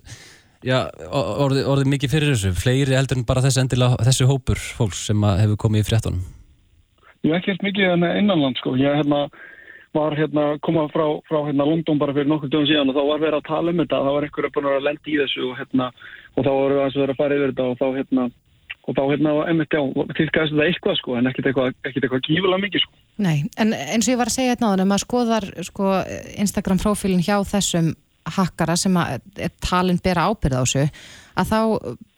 já, orðið, orðið mikið fyrir þessu? Fleiri heldur en bara þessi endilega, þessi hópur fólks sem að hefur komið í fréttunum? Ég hef ekki hert mikið en innanland sko. Ég hérna, var hérna koma frá, frá hérna London bara fyrir nokkur dögum síðan og þá var verið að tala um þetta. Það var einhverja búin að lendi í þessu og hérna og þá voru að vera að fara yfir þetta og þá hérna og þá hérna einmitt já, tilkæðist þetta eitthvað sko en ekkit eitthvað, ekkit eitthvað gífulega mikið sko. Nei, en eins og ég var að segja þetta náðan, ef maður skoðar sko, Instagram profílinn hjá þessum hakkara sem að er talin bera ábyrð á þessu, að þá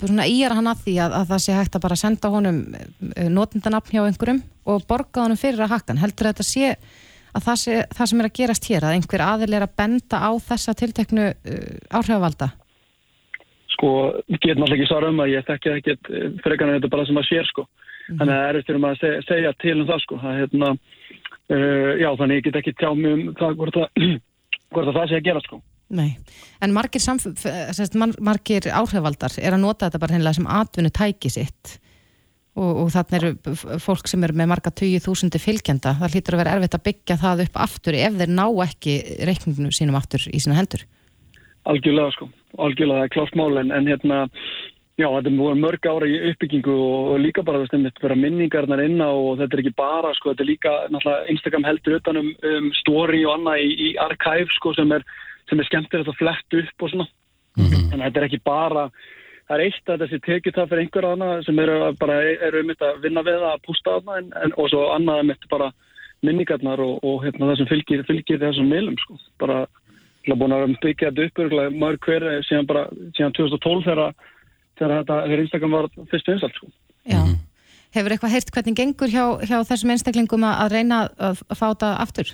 svona íjar hann að því að, að það sé hægt að bara senda honum notendanafn hjá einhverjum og borga honum fyrir að hakkan. Heldur þetta sé að það, sé, það sem er að gerast hér, að einhver aðil er að benda á þessa tilteknu uh, áhrifavalda? Sko, ég get náttúrulega ekki svara um að ég þekki ekkert frekar en þetta bara sem að sér sko. Þannig að það er eftir um að segja, segja til um það sko. Það er hérna, uh, já þannig ég get ekki tjá mig um það hvort að, hvort að það sé að gera sko. Nei, en margir, margir áhrifaldar er að nota þetta bara hennilega sem atvinnu tæki sitt og, og þannig eru fólk sem eru með marga 20.000 fylgjenda, það hlýtur að vera erfitt að byggja það upp aftur ef þeir ná ekki reikninginu sínum aftur í sína hendur. Algjörlega sko, algjörlega það er klárt mál en, en hérna, já þetta er voru mörg ára í uppbyggingu og, og líka bara þess að vera minningarnar inn á og þetta er ekki bara sko, þetta er líka náttúrulega Instagram heldur utan um, um story og annað í, í archive sko sem er, sem er skemmtilegt að flett upp og svona. Þannig að þetta er ekki bara, það er eitt að þessi tekið það fyrir einhverja annað sem eru bara eru um þetta að vinna við að pústa þarna en, en, og svo annað um þetta bara minningarnar og, og hérna, það sem fylgir, fylgir þessum meilum sko. Bara Það er búin að byggja þetta upp mörg hver síðan bara, síðan 2012 þegar, þegar þetta, þegar Instagram var fyrst vinsalt sko. Já. Hefur eitthvað heyrt hvernig gengur hjá, hjá þessum einstaklingum að, að reyna að, að fá þetta aftur?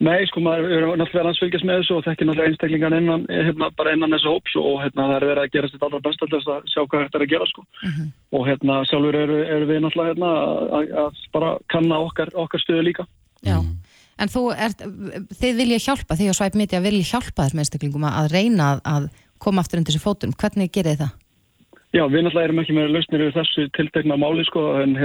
Nei, sko, maður er náttúrulega að fylgjast með þessu og þekkir náttúrulega einstaklingan innan, hérna, bara innan þessu hóps og hérna, það er verið að gera þetta allra best að sjá hvað þetta er að gera, sko. Og hérna, sjálfur eru, eru við náttúrulega hérna að, að bara kanna okkar, okkar stöðu líka. Já, en þú ert, þið vilja hjálpa, þið og Svæp Media vilja hjálpa þessum einstaklingum að reyna að, að koma aftur undir þessu fótum. Hvernig gerir þið það? Já, við náttúrulega erum ekki með lausnir yfir þessu tiltekna máli, sko, en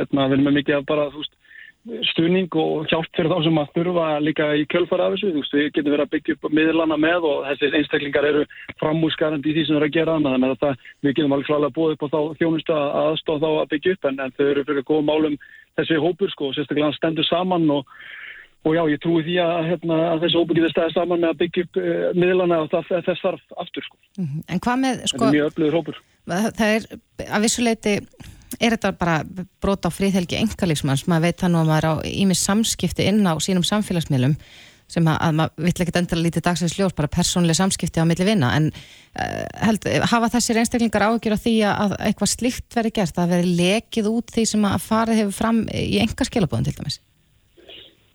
stuðning og hjálp fyrir þá sem að þurfa líka í kjölfara af þessu. Þú veist, við getum verið að byggja upp miðlana með og þessi einstaklingar eru framúskarandi í því sem þeir eru að gera annað. Þannig að þetta, við getum alveg klálega búið upp á þá þjónustu að aðstofa þá að byggja upp en, en þau eru fyrir góð málum þessi hópur sko og sérstaklega hann stendur saman og, og já, ég trúi því að, hérna, að þessi hópur getur stæðið saman með að byggja upp uh, miðlana og það, þess þarf aftur sko. En hvað með, sko, er mjög öflugur hópur. það er að vissuleiti er þetta bara brot á fríðhelgi engalífsmanns, maður veit það nú að maður á ímis samskipti inn á sínum samfélagsmiðlum sem að, að maður vill ekkert endilega lítið dagsins ljós, bara persónlega samskipti á milli vinna, en uh, held, hafa þessir einstaklingar ágjur á því að eitthvað slíkt veri gert, að veri lekið út því sem að farið hefur fram í engaskilabóðum til dæmis?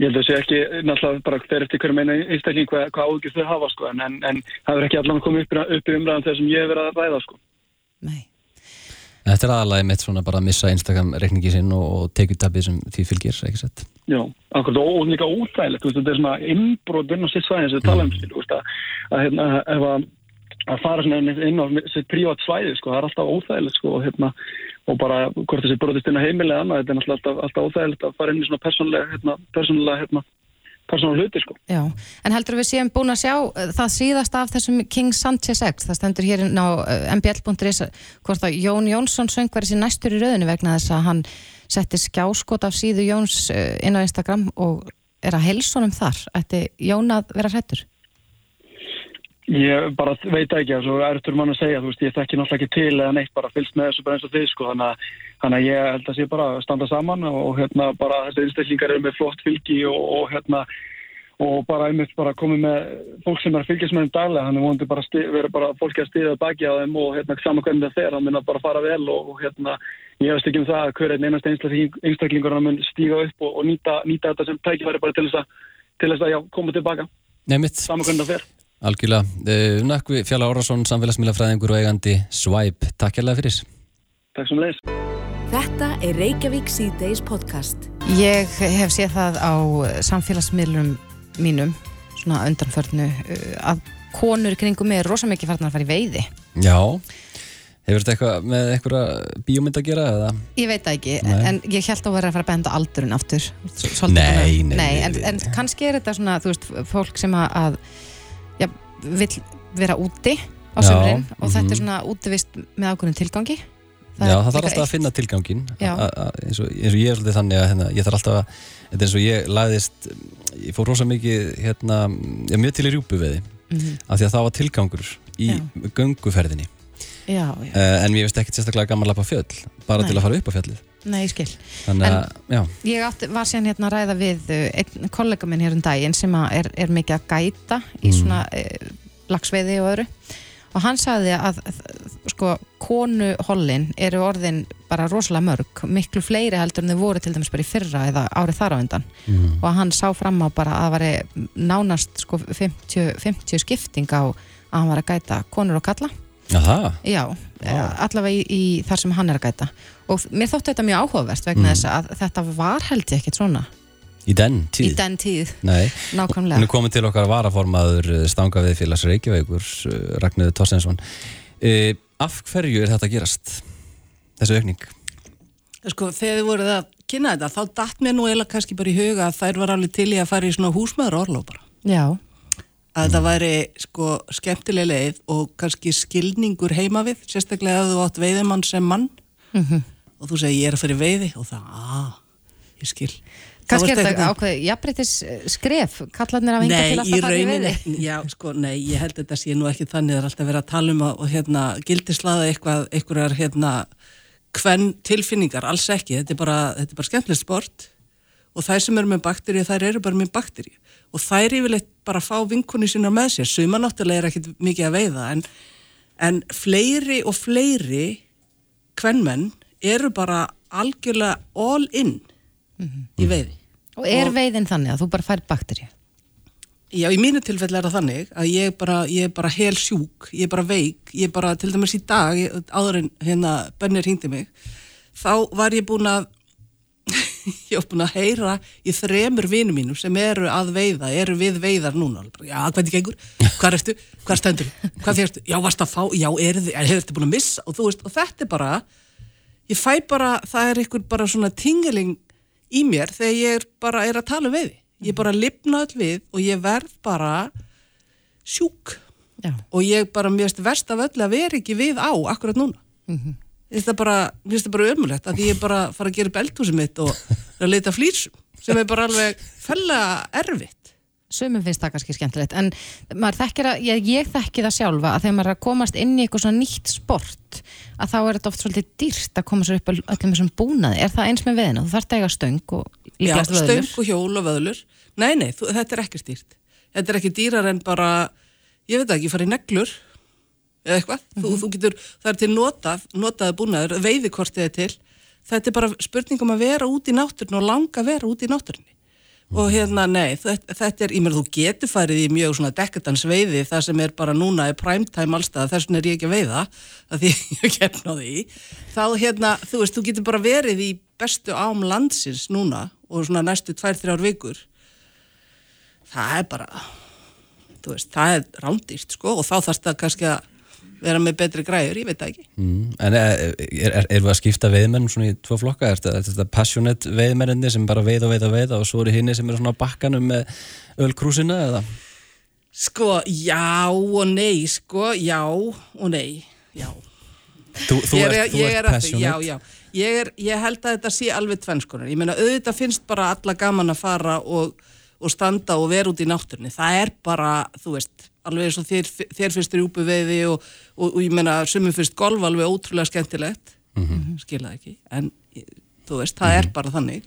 Ég held að það sé ekki náttúrulega bara þeir eftir hverju meina einstakling hvað, hvað ágjur þau hafa sko en, en, en það verður ekki allan komið upp, upp í umræðan þegar sem ég hef verið að ræða sko. Nei. Þetta er aðalega mitt svona bara að missa Instagram reikningi sinn og, og tekjutabið sem því fylgir, ekki sett? Já, akkurat og, og líka óþægilegt, þetta er svona innbrot inn á sitt svæði eins og við tala um þú veist, að, hérna, að, að fara inn- á sitt prívat svæði, sko, það er alltaf óþægilegt, sko, og hérna, og bara hvort þessi brotist inn á heimilega annað, þetta er alltaf, alltaf óþægilegt að fara inn í svona persónlega, hérna, persónlega hluti, sko. Já, en heldur við séum búin að sjá uh, það síðast af þessum King Sanchez X, það stendur hér á uh, mbl.is hvort að Jón Jónsson söngvari sér næstur í rauðinu vegna þess að hann setti skjáskot af síðu Jóns uh, inn á Instagram og er að helsonum þar, ætti Jón að vera hrættur? Ég bara veit ekki að svo ertur mann að segja, þú veist, ég þekki náttúrulega ekki til eða neitt, bara fylgst með þessu bara eins og þið, sko, þannig að, þannig að ég held að sé bara að standa saman og, hérna bara þessi einstaklingar eru með flott fylgi og, og hérna og bara einmitt bara komið með fólk sem er að þeim daglega, þannig vonandi bara sti, vera bara fólki að stiða baki á þeim og hérna saman hvernig það fer, hann minna bara fara vel og, og hérna ég veist ekki um það að hver einn einast einstaklingur mun stíga upp og, og nýta, nýta þetta sem tækifæri bara til þess að, til þess að já, koma tilbaka, saman hvernig það fer. algjörlega. Uh, Nökkvi Fjalla Órasson, samfélagsmiðlafræðingur og eigandi Swipe. Takk hérlega Þetta er Reykjavík C-Days podcast. Ég hef séð það á samfélagsmiðlum mínum, svona undanförnu, uh, að konur kringum mig er rosa mikið farnar að fara í veiði. Já, hefur þetta eitthvað með eitthvað bíómynd að gera eða? Ég veit það ekki, Nei. en ég held að vera að fara að benda aldurinn aftur. Svolítið Nei, nei, nei, en, nei, en nei. kannski er þetta svona, þú veist, fólk sem að, að já, vill vera úti á sömurinn og þetta mhm. er svona útivist með ákveðin tilgangi. Já, það þarf alltaf að finna tilgangin eins og, eins og ég er svolítið þannig að hérna, ég þarf alltaf að, þetta er eins og ég lagðist, ég fór rosa mikið hérna, ég mjög til í rjúpuveði Mhm. af því að það var tilgangur í Já. gönguferðinni Já, já, uh, en mér finnst ekkert sérstaklega gaman að lappa fjöll bara Nei. til að fara upp á fjallið nei, ég skil. þannig að, já, Ég átti, var síðan hérna að ræða við uh, einn kollega minn hér um daginn sem er, er mikið að gæta í Mm. svona uh, lagsveiði og öðru og hann sagði að sko konuhollin eru orðin bara rosalega mörg, miklu fleiri heldur en þau voru til dæmis bara í fyrra eða árið þar á undan mm. og hann sá fram á bara að það væri nánast sko 50, 50 skipting á að hann var að gæta konur og kalla það Já, Vá. allavega í, í þar sem hann er að gæta og mér þótti þetta mjög áhugavert vegna Mm. þess að þetta var held ég ekkert svona í den í tíð den tíð, Nei, hún nákvæmlega er komið til okkar varaformaður stanga við félags Reykjavíkur uh, Ragnöður Torsensson uh, af hverju er þetta að gerast þessu aukning? Sko, þegar þið voruð að kynna þetta, þá datt mér nú eiginlega kannski bara í huga að þær var alveg til í að fara í svona húsmaður orlof bara. Já, Að þetta væri, sko, skemmtileg leið og kannski skilningur heima við, sérstaklega að þú átt veiðimann sem mann Mhm. og þú segir ég er að fara í veiði og það, að, ég skil. Þá kannski er þetta einhvern veginn- ákveð jafnbreytis skref, kallarnir af enga til alltaf í rauninni, veiði já, sko, nei, ég held þetta sé nú ekki þannig, það er alltaf verið að tala um að, hérna, gildislaða eitthvað, einhverjar, hérna, hvern tilfinningar, alls ekki, þetta er bara, þetta er bara skemmtilegt sport. Og þær sem eru með bakteríu, þær eru bara með bakteríu. Og þær yfirleitt bara fá vinkunni sína með sér, suma náttúrulega er ekkit mikið að veiða, en, en fleiri og fleiri hvernmenn eru bara algjörlega all in í veiði. Og er Og- veiðin þannig að þú bara fær bakterju Já, í mínu tilfell er það þannig að ég er bara, er bara hel sjúk, ég er bara veik, ég er bara til dæmis í dag, ég, áður en hérna Bennir hringdi mig, þá var ég búin að, ég var búin að heyra í þremur vinum mínum sem eru að veiða, eru við veiðar núna. Já, hvernig gengur? Hvað ertu? Hvað stendur? Hvað férstu? Já, varst að fá? Já, eru þið, hefur þið búin að missa? Og þú veist, og þetta er bara, ég fæ bara, það er einhver bara svona tingeling í mér þegar ég er bara er að tala veiði. Ég bara lifna öll við og ég verð bara sjúk Já. og ég bara mjög verst af öll að vera ekki við á akkurat núna. Mér finnst það bara, finnst það bara ömulegt að ég er bara að fara að gera upp eldhúsið mitt og er að leita flýsum sem er bara alveg fellega erfitt. Sumum finnst það kannski skemmtilegt en að, ég, ég þekki það sjálfa að þegar maður er að komast inn í eitthvað svona nýtt sport að þá er þetta oft svolítið dýrt að koma sér upp öll- öllum þessum búnaði er það eins með veðina, þú þarft að eiga stöng og Já, líklegast vöðlur stöng og hjól og vöðlur. Nei, nei, þú, þetta er ekki stýrt. Þetta er ekki dýrar en bara, ég veit ekki, fara í neglur eða eitthvað. þú, þú getur, það er til notað, notaði búnaður, veiðikortið er til. Þetta er bara spurning um að vera út í náttúrinu og langa vera út í náttúrinu. Og hérna, nei, þetta, þetta er, ég meina, þú getur farið í mjög svona dekadans veiði, það sem er bara núna er primetime allstað, þess vegna er ég ekki að veiða, það því ég kemna því. Þá, hérna, þú veist, þú getur bara verið í bestu ám landsins núna og svona næstu tvær, þrjár vikur. Það er bara, þú veist, það er rándýrt, sko, og þá þarfst það kannski að vera með betri græður, ég veit það ekki. Mm. En er, er, er, er við að skipta veiðmenn svona í tvo flokka? Er þetta, þetta passionate veiðmenninni sem bara veið og veið og veið og svo eru hinni sem eru svona á bakkanum með ölkrúsina eða? Sko, já og nei, sko, já og nei, já. Þú, þú Ég ert, þú ég er, ég held að þetta sé alveg tvennskonar. Ég meina, auðvitað finnst bara alla gaman að fara og, og standa og vera út í náttúrunni. Það er bara, þú veist, alveg eins og þér, þér finnst rjúpu veiði og, og, og ég meina, sumum finnst golf alveg ótrúlega skemmtilegt. Mm Mhm. -hmm. Skilða ekki. En, þú veist, það er bara þannig.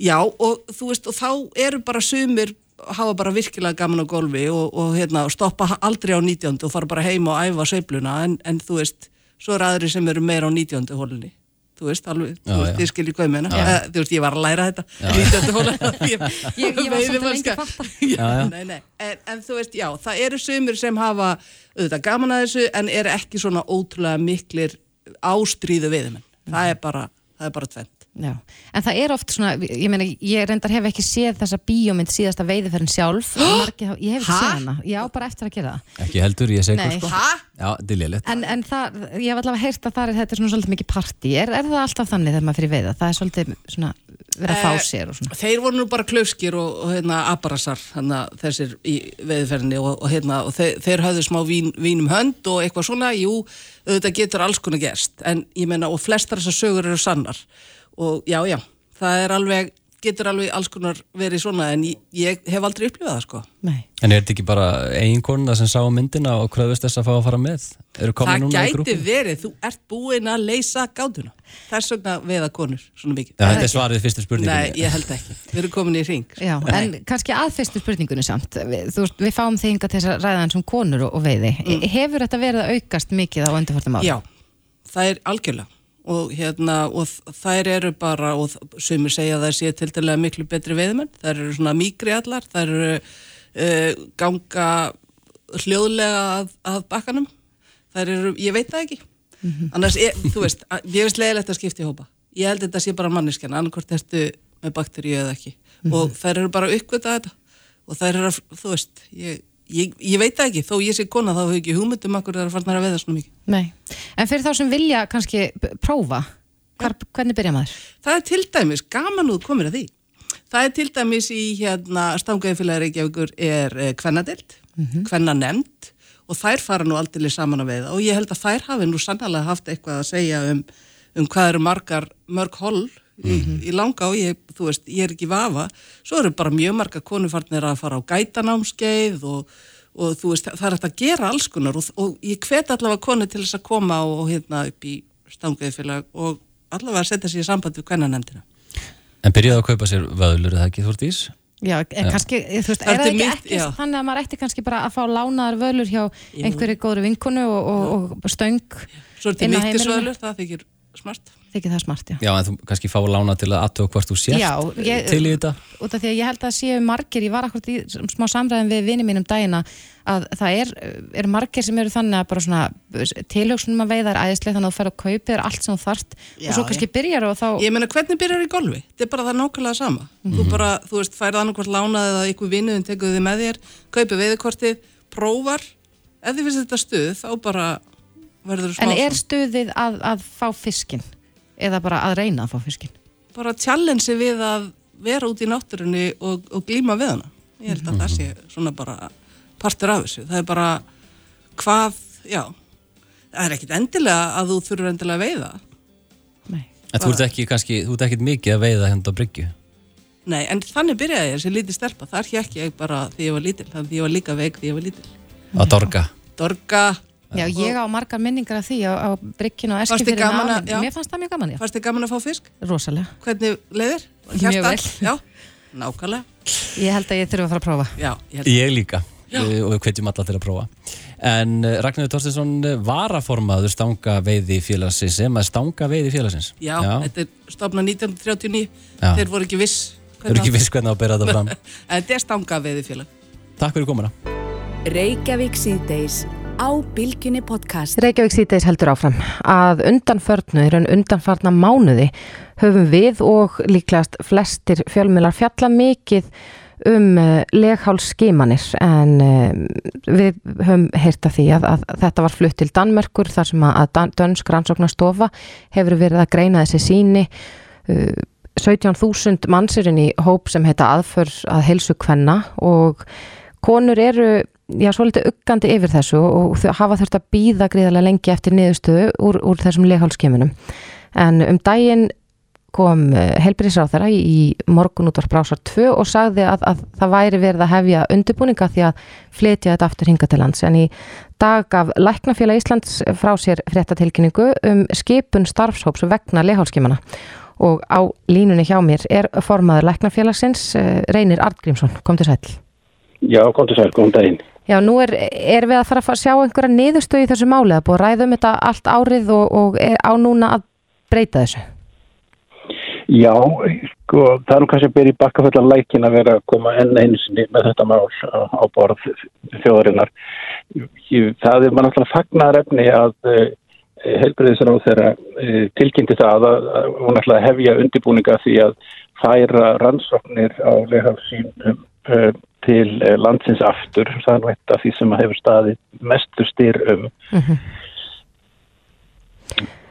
Já, og þú veist, og þá eru bara sumir hafa bara virkilega gaman á golfi og, og hérna, stoppa aldrei á 19. og fara bara heim og æfa sveifluna en, en þú veist, svo er aðri sem eru meira á 19. hólunni þú veist, alveg, Já, þú veist, já. þið skiljið hvað ég. Eh, þú veist, ég var að læra þetta 19. hólunni ég, Ég- ég var svolítið lengi að fatta. já, Já. Nei, nei. En, en þú veist, já, það eru sumir sem hafa auðvitað gaman að þessu en eru ekki svona ótrúlega miklir ástríðu veiðumenn það er bara, það er bara tvent Já, en það er oft svona, ég meina, ég reyndar hef ekki séð þessa bíómynd síðasta veiðiferðin sjálf. Margi, ég hef ekki Ha? séð hana, já, bara eftir að gera það. Ekki heldur, ég hvað sko. Hæ? Já, þetta er lélitt. En, en það, ég hef allavega heyrt að það er, þetta er svona svolítið mikið partí, er, er það alltaf þannig þegar maður fyrir veiða, það er svolítið svona verið að fá Eh, sér og svona. Þeir voru nú bara klauskir og, og hérna abarasar hana, þessir í veiðferðinni og, og, hérna, og þeir, þeir höfðu smá vín, vín um hönd og eitthvað svona, jú, og já, já, það er alveg getur alveg alls konar verið svona en ég, ég hef aldrei upplifað það sko Nei. En er þetta ekki bara eiginkonuna sem sá myndina og kröðust þess að fá að fara með? Það núna í gæti verið, þú ert búin að leysa gátuna þess vegna veiða konur svona mikið Já, þetta er svarið fyrstu spurningunni. Nei, ég held ekki, við erum komin í ring Já, en kannski að fyrstu spurningunni samt við, þú við fáum þig hinga til þess að ræða hans um konur og, og veiði, hefur þetta verið að aukast mikið á undirfórtum ára? Mm. Já, það er algjörlega og hérna, og þær eru bara og sumir segja að það sé til dælega miklu betri veiðmenn, þær eru svona mýgri allar, þær eru uh, ganga hljóðlega að, að bakkanum. Þær eru, ég veit það ekki. Annars, ég, þú veist, ég veist leiðilegt að skipta í hópa. Ég held þetta sé bara manneskjan annarkvort ertu með bakteríu eða ekki. Og þær eru bara að uppgöta þetta. Og þær eru þú veist ég, ég, ég veit það ekki, þó ég sé kona þá hefur ekki hugmyndum akkur það er farnar að veiða svona mikið. Nei, en fyrir þá sem vilja kannski prófa, hvar, hvernig byrja maður? Það er til dæmis, gaman út komir að því. Það er til dæmis í hérna Stangæðifélagi Reykjavíkur er eh, kvennadelt, mm og þær fara nú aldrei saman að veiða. Og ég held að þær hafi nú sannlega haft eitthvað að segja um, um hvað eru margar, mörg holl í, í langa og ég, þú veist, ég er ekki vafa. Svo eru bara mjög margar konufarnir að fara á gætanámskeið og, og þú veist, það er hægt að gera alls konar og, og ég hvet allavega konu til þess að koma og, og hérna upp í Stangæðifélag og allavega að setja sér í samband við kvennanemndina. En byrjaðu að kaupa sér vöðlur, er það ekki þú ís? Já, kannski, þú veist, er það ekki mitt- ekki þannig að maður ætti kannski bara að fá lánaðar völur hjá einhverju góðru vinkonu og, og, og stöng Svo er mittisvöðlur, heimilinu? það þykir smart. Þykir það smart, já. Já, en þú kannski fá lána til að aðtöða hvort þú sért Já, ég- til í þetta út af því að ég held að séu margir, ég var akkur í smá samræðin við vini mínum dagina að það er, er margir sem eru þannig að bara svona tilhugsunum að veiða er æðislega þannig að þú fer að kaupa þér allt sem þú þart Já, og svo kannski byrjar og þá Ég meina, hvernig byrjar í golfi? Þetta er bara það nákvæmlega sama. Þú bara, þú veist, færið annarkvort lánað eða ykkur vinnuðin tekur þið með þér, kaupir veiðkortið, prófar. Ef þið finnst þetta stuð, þá bara verður þú smá en er stuðið að, að fá fiskin eða bara að reyna að fá fiskin bara challenge við að vera út í náttúrunni og, og glíma við hana. Ég held að það sé svona bara partur af þessu. Það er bara hvað, já, það er ekkit endilega að þú þurfur endilega að veiða. Nei. En þú ert ekki kannski, þú ert ekkit mikið að veiða hérna á bryggju Nei, en þannig byrjaði ég sem lítið stelpa. Þar hjekk ég bara því ég var lítil, þannig því ég var líka veik því ég var lítil. á dorga Dorga, Já, ég á margar minningar af því á, á brygginu og gaman að- já. Mér fannst það mjög gaman, já, fannst þið gaman að fá fisk? rosalega Hvernig leiðir? Mjög vel. Já, nákvæmlega. Ég held að ég þurfa að fara að prófa Já, ég held Ég líka uh, og við hvetjum alla til að prófa En uh, Ragnarður Þorstinsson uh, varaformaður stanga veiði félagsins sem að stanga veiði félagsins Já, þetta er stofna 1939. Já. Þeir voru ekki viss. Hvernig á að bera þetta fram Á Bilginni podcast. Reykjavík síðdeis heldur áfram að undanförnu, er en undanfarna mánuði höfum við og líklegast flestir fjölmiðlar fjalla mikið um uh, leghálsskimanir en uh, við höfum heyrt að því að, að þetta var flutt til Danmerkur þar sem að Dönsk rannsóknastofa hefur verið að greina þessi síni uh, 17.000 mannsirinn í hóp sem heita aðför að heilsu kvenna og konur eru já, svolítið uggandi yfir þessu og hafa þurft að býða gríðarlega lengi eftir niðurstöðu úr, úr þessum leghálskimunum. En um daginn kom helbriðsráð þeirra í, morgun út á brásar 2 og sagði að, að það væri verið að hefja undirbúninga því að flytja þetta aftur hinga til lands. En í dag gaf Læknafélag Íslands frá sér fréttatilkynningu um skipun starfshóps vegna leghálskimana og á línunni hjá mér er formaður Læknafélagsins eh, Reynir Artgrímsson. Kom til sæl. Já, komdu sæl, góðan daginn. Já, nú er, er við að fara að sjá einhverja niðurstöðu í þessu máli, er búið að ræða um þetta allt árið og, og er á núna að breyta þessu. Já, sko, það er nú kannski að byrja í bakkaföllan lækin að vera að koma enn einu sinni með þetta mál á, borð þjóðarinnar. Það er maður náttúrulega fagnar efni að uh, helbriðisar á þeirra uh, tilkynnti það að, að hún náttúrulega hefja undirbúninga því að færa rannsóknir á leghafsýnum uh, til uh, landsins aftur. Það er nú eitt af því sem að hefur staðið mestu styr um.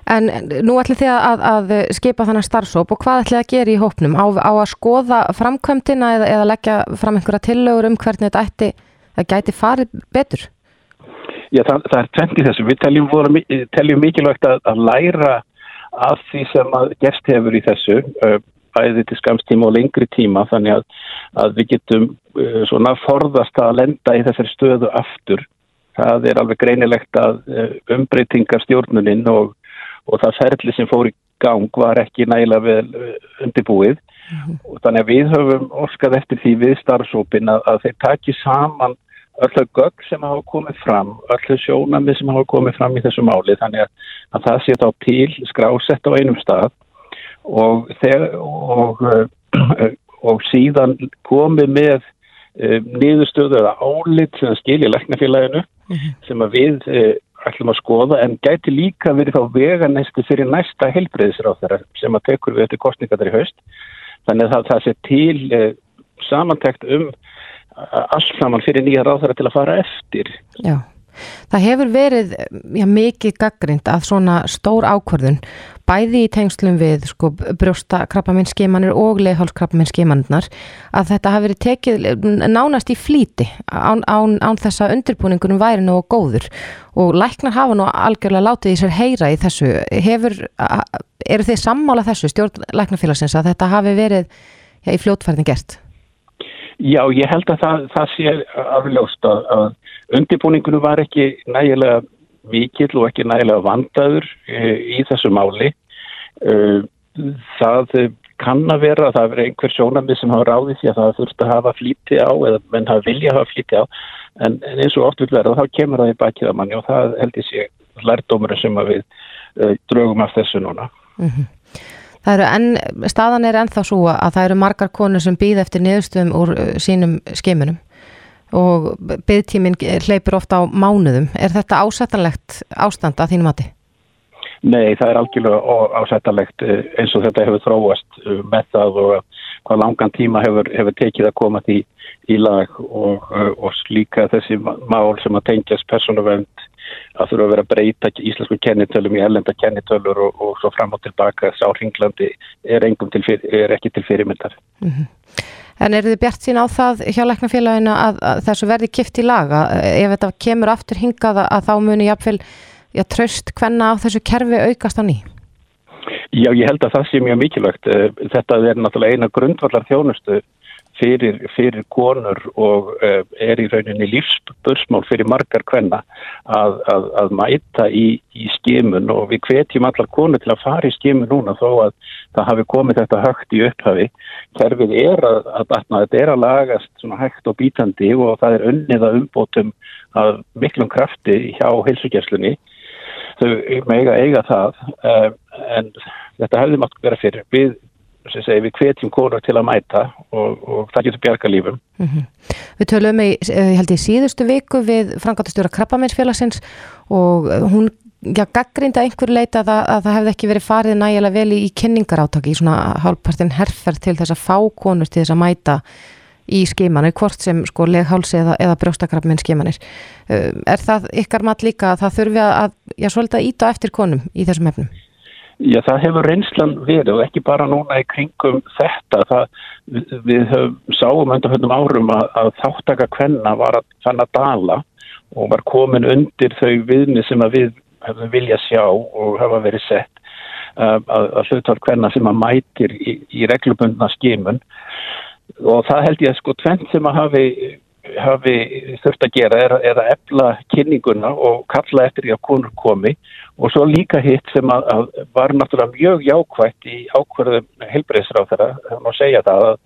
En nú ætlið þið að, að skipa þannig starfsóp og hvað ætlið að gera í hópnum? Á, á að skoða framkvæmdina eða, eða leggja fram einhverja tillögur um hvernig þetta ætti, það gæti farið betur? Já, það, það er tvent í þessu. Við teljum, voru, teljum mikilvægt að, að læra af því sem að gerst hefur í þessu, uh, bæði til skamstíma og lengri tíma, þannig að, að við getum uh, svona forðast að lenda í þessari stöðu aftur. Það er alveg greinilegt að uh, umbreytingar stjórnuninn og, og það ferli sem fór í gang var ekki nægilega vel uh, undirbúið. Og þannig að við höfum orskað eftir því við starfsópin að, að þeir taki saman öllu gögg sem hafa komið fram, öllu sjónamið sem hafa komið fram í þessu máli þannig að, að það sé þá til skrásett á einum stað og, og, uh, og síðan komið með uh, niðurstöðu eða álit sem skilja læknafélaginu sem að við uh, ætlum að skoða en gæti líka verið þá vega næstu fyrir næsta helbreyðisra á þeirra sem að tekur við eftir kostningar í haust. Þannig að það, sé til uh, samantækt um allt saman fyrir nýja ráðara til að fara eftir. Já, það hefur verið já, mikið gaggrind að svona stór ákvörðun bæði í tengslum við sko, brjósta krabbaminn skemanir og leghálskrabbaminn skemanirnar að þetta hafi verið tekið nánast í flýti án, án, án þess að undirbúningunum væri nú góður og læknar hafa nú algjörlega látið í sér heyra í þessu hefur, eru þið sammála þessu stjórn læknarfélagsins að þetta hafi verið já, í fljótfærðin gert? Já, ég held að það, það sé afljóst að, að undirbúningunum var ekki nægilega mikill og ekki nægilega vandaður e, í þessu máli. E, það kann að vera að það er einhver sjónamið sem hafa ráðið því að það þurft að hafa flíti á eða menn hafa vilja að hafa flíti á en, en eins og oft vil vera þá kemur það í bakið að manni og það held ég sé lærdómurinn sem við e, draugum af þessu núna. Mm -hmm. Eru enn, staðan er ennþá svo að það eru margar konur sem býð eftir niðurstöðum úr sínum skimunum og byggtíminn hleypur ofta á mánuðum. Er þetta ásættanlegt ástand að þínum mati? Nei, það er algjörlega ásættanlegt eh, eins og þetta hefur þróast eh, með það og hvað langan tíma hefur, hefur tekið að koma því í lag og, eh, og líka þessi mál sem að tengjast persónuvend að þurfa að vera að breyta íslensku kennitölum í ellenda kennitölur og, og svo fram og tilbaka sá ringlandi er, til er ekki til fyrirmyndar. En eru þið bjart sín á það hjá læknafélaginu að, að þessu verði kipt í laga ef þetta kemur aftur hingað að, að þá muni jafnvel já, tröst hvenna á þessu kerfi aukast á ný? Já, ég held að það sé mjög mikilvægt. Eh, Þetta er náttúrulega eina grundvallar þjónustu fyrir, fyrir konur og uh, er í rauninni lífsbörsmál fyrir margar kvenna að, að, að mæta í, í skimun. Og við hvetjum allar konur til að fara í skimun núna þó að það hafi komið þetta högt í upphafi. Kerfið er að, að batna, þetta er að lagast hægt og bítandi og það er unnið að umbótum að miklum krafti hjá heilsugjærslunni þau mega eiga það uh, en þetta hefði mátt vera fyrir. Við, sem segi, við hvetjum konur til að mæta og, og það getur bjarga lífum Við töluðum í, eh, ég held í síðustu viku við frangatastjóra Krabbameinsfélagsins og eh, hún gaggrinda einhver leita að, að það hefði ekki verið farið nægilega vel í, í kynningarátaki í svona hálfpartin herferð til þess að fá konur til þess að mæta í skimanir, hvort sem sko leghálsi eða, eða brjóstakrabbminn skimanir. Uh, er það ykkar mat líka að það þurfi að, já, svolítið að íta eftir konum í þessum efnum? Já, það hefur reynslan verið og ekki bara núna í kringum þetta. Það, við, við höfum, sáum undanfjöndum árum að, að þáttaka kvenna var að fann að dala og var komin undir þau viðni sem við hefum vilja sjá og hafa verið sett að, að hlutar kvenna sem að mætir í, í reglubundna skimun og það held ég að sko tvent sem að hafi hafi þurft að gera er, er að efla kynninguna og kalla eftir því að konur komi. Og svo líka hitt sem að, að var náttúrulega mjög jákvætt í ákverðum heilbreyðsráð þeirra, það má segja það að,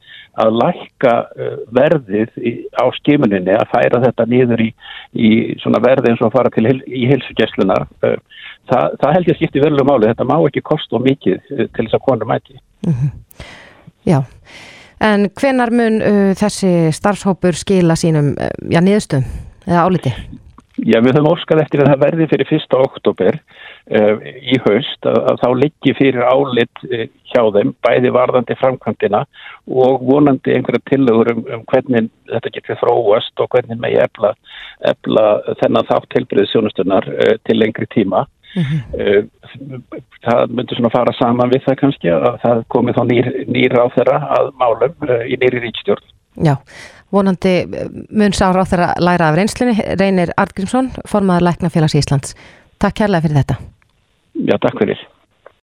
að lækka uh, verðið í, á skimuninni, að færa þetta niður í, í verði eins og að fara til í heilsugjæsluna uh, það, það held ég að skipti verðilega máli, þetta má ekki kosta mikið uh, til þess að konur mæti. Já, en hvenar mun uh, þessi starfshópur skila sínum uh, já, niðurstöðum eða áliti? Já, við höfum óskað eftir að það verði fyrir 1. oktober uh, í haust að, að þá liggi fyrir álit hjá þeim, bæði varðandi framkvæmdina og vonandi einhverja tillögur um, um hvernig þetta getur þróast og hvernig megi efla, efla þennan þátt helbriðsjónustunar uh, til lengri tíma. Uh, það myndur svona fara saman við það kannski að það komi þá nýr, nýr á þeirra að málum uh, í nýri ríkstjórn. Já, vonandi uh, mun sá ráð þeirra læra af reynslunni, Reynir Artgrímsson, formaður Læknafélags Íslands. Takk kærlega fyrir þetta. Já, takk fyrir.